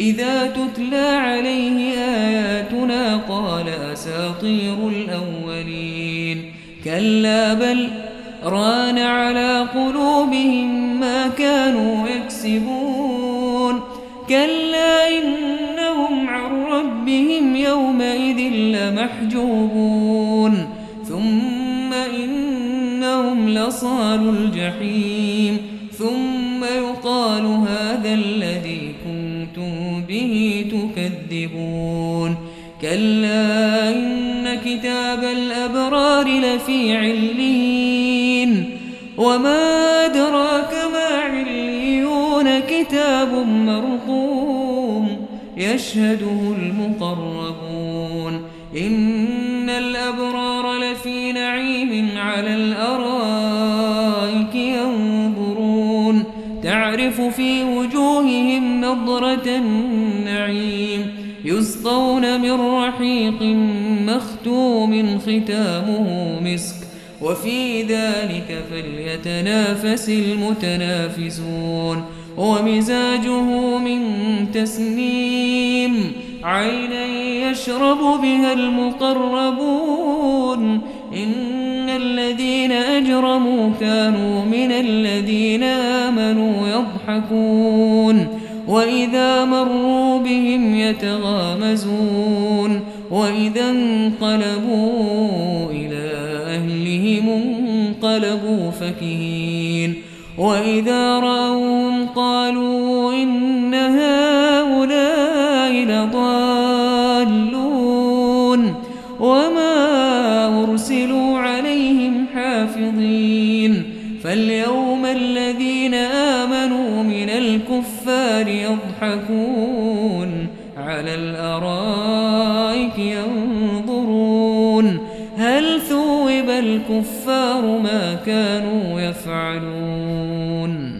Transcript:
إذا تتلى عليه آياتنا قال أساطير الأولين. كلا بل ران على قلوبهم ما كانوا يكسبون. كلا إنهم عن ربهم يومئذ لمحجوبون. ثم إنهم لصال الجحيم. ثم يقال هذا الذي كنتم به تكذبون. كلا إن كتاب الأبرار لفي علين وما أدراك ما عليون. كتاب مرقوم يشهده المقربون. إن الأبرار لفي نعيم على الأرائك ينظرون. تعرف في وجوههم النعيم. يسقون من رحيق مختوم ختامه مسك. وفي ذلك فليتنافس المتنافسون. ومزاجه من تسنيم. عينا يشرب بها المقربون. إن الذين أجرموا كانوا من الذين آمنوا يضحكون. وإذا مروا بهم يتغامزون وإذا انقلبوا إلى أهلهم انقلبوا فكهين وإذا رأوهم قالوا إن هؤلاء لضالون وما أرسلوا عليهم حافظين فاليوم الذين آمنوا من الكفار يضحكون على الأرائك ينظرون هل ثوب الكفار ما كانوا يفعلون